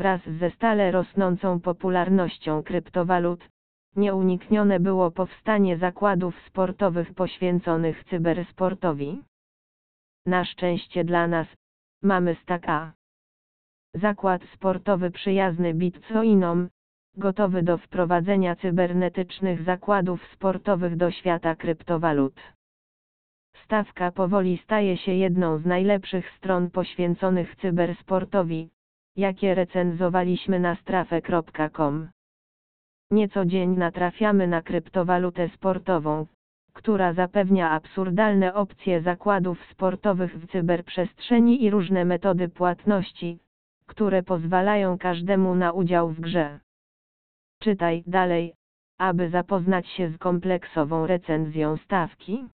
Wraz ze stale rosnącą popularnością kryptowalut, nieuniknione było powstanie zakładów sportowych poświęconych cybersportowi. Na szczęście dla nas, mamy staka. Zakład sportowy przyjazny Bitcoinom, gotowy do wprowadzenia cybernetycznych zakładów sportowych do świata kryptowalut. Stawka powoli staje się jedną z najlepszych stron poświęconych cybersportowi, jakie recenzowaliśmy na strafe.com. Nieco dzień natrafiamy na kryptowalutę sportową, która zapewnia absurdalne opcje zakładów sportowych w cyberprzestrzeni i różne metody płatności, które pozwalają każdemu na udział w grze. Czytaj dalej, aby zapoznać się z kompleksową recenzją stawki.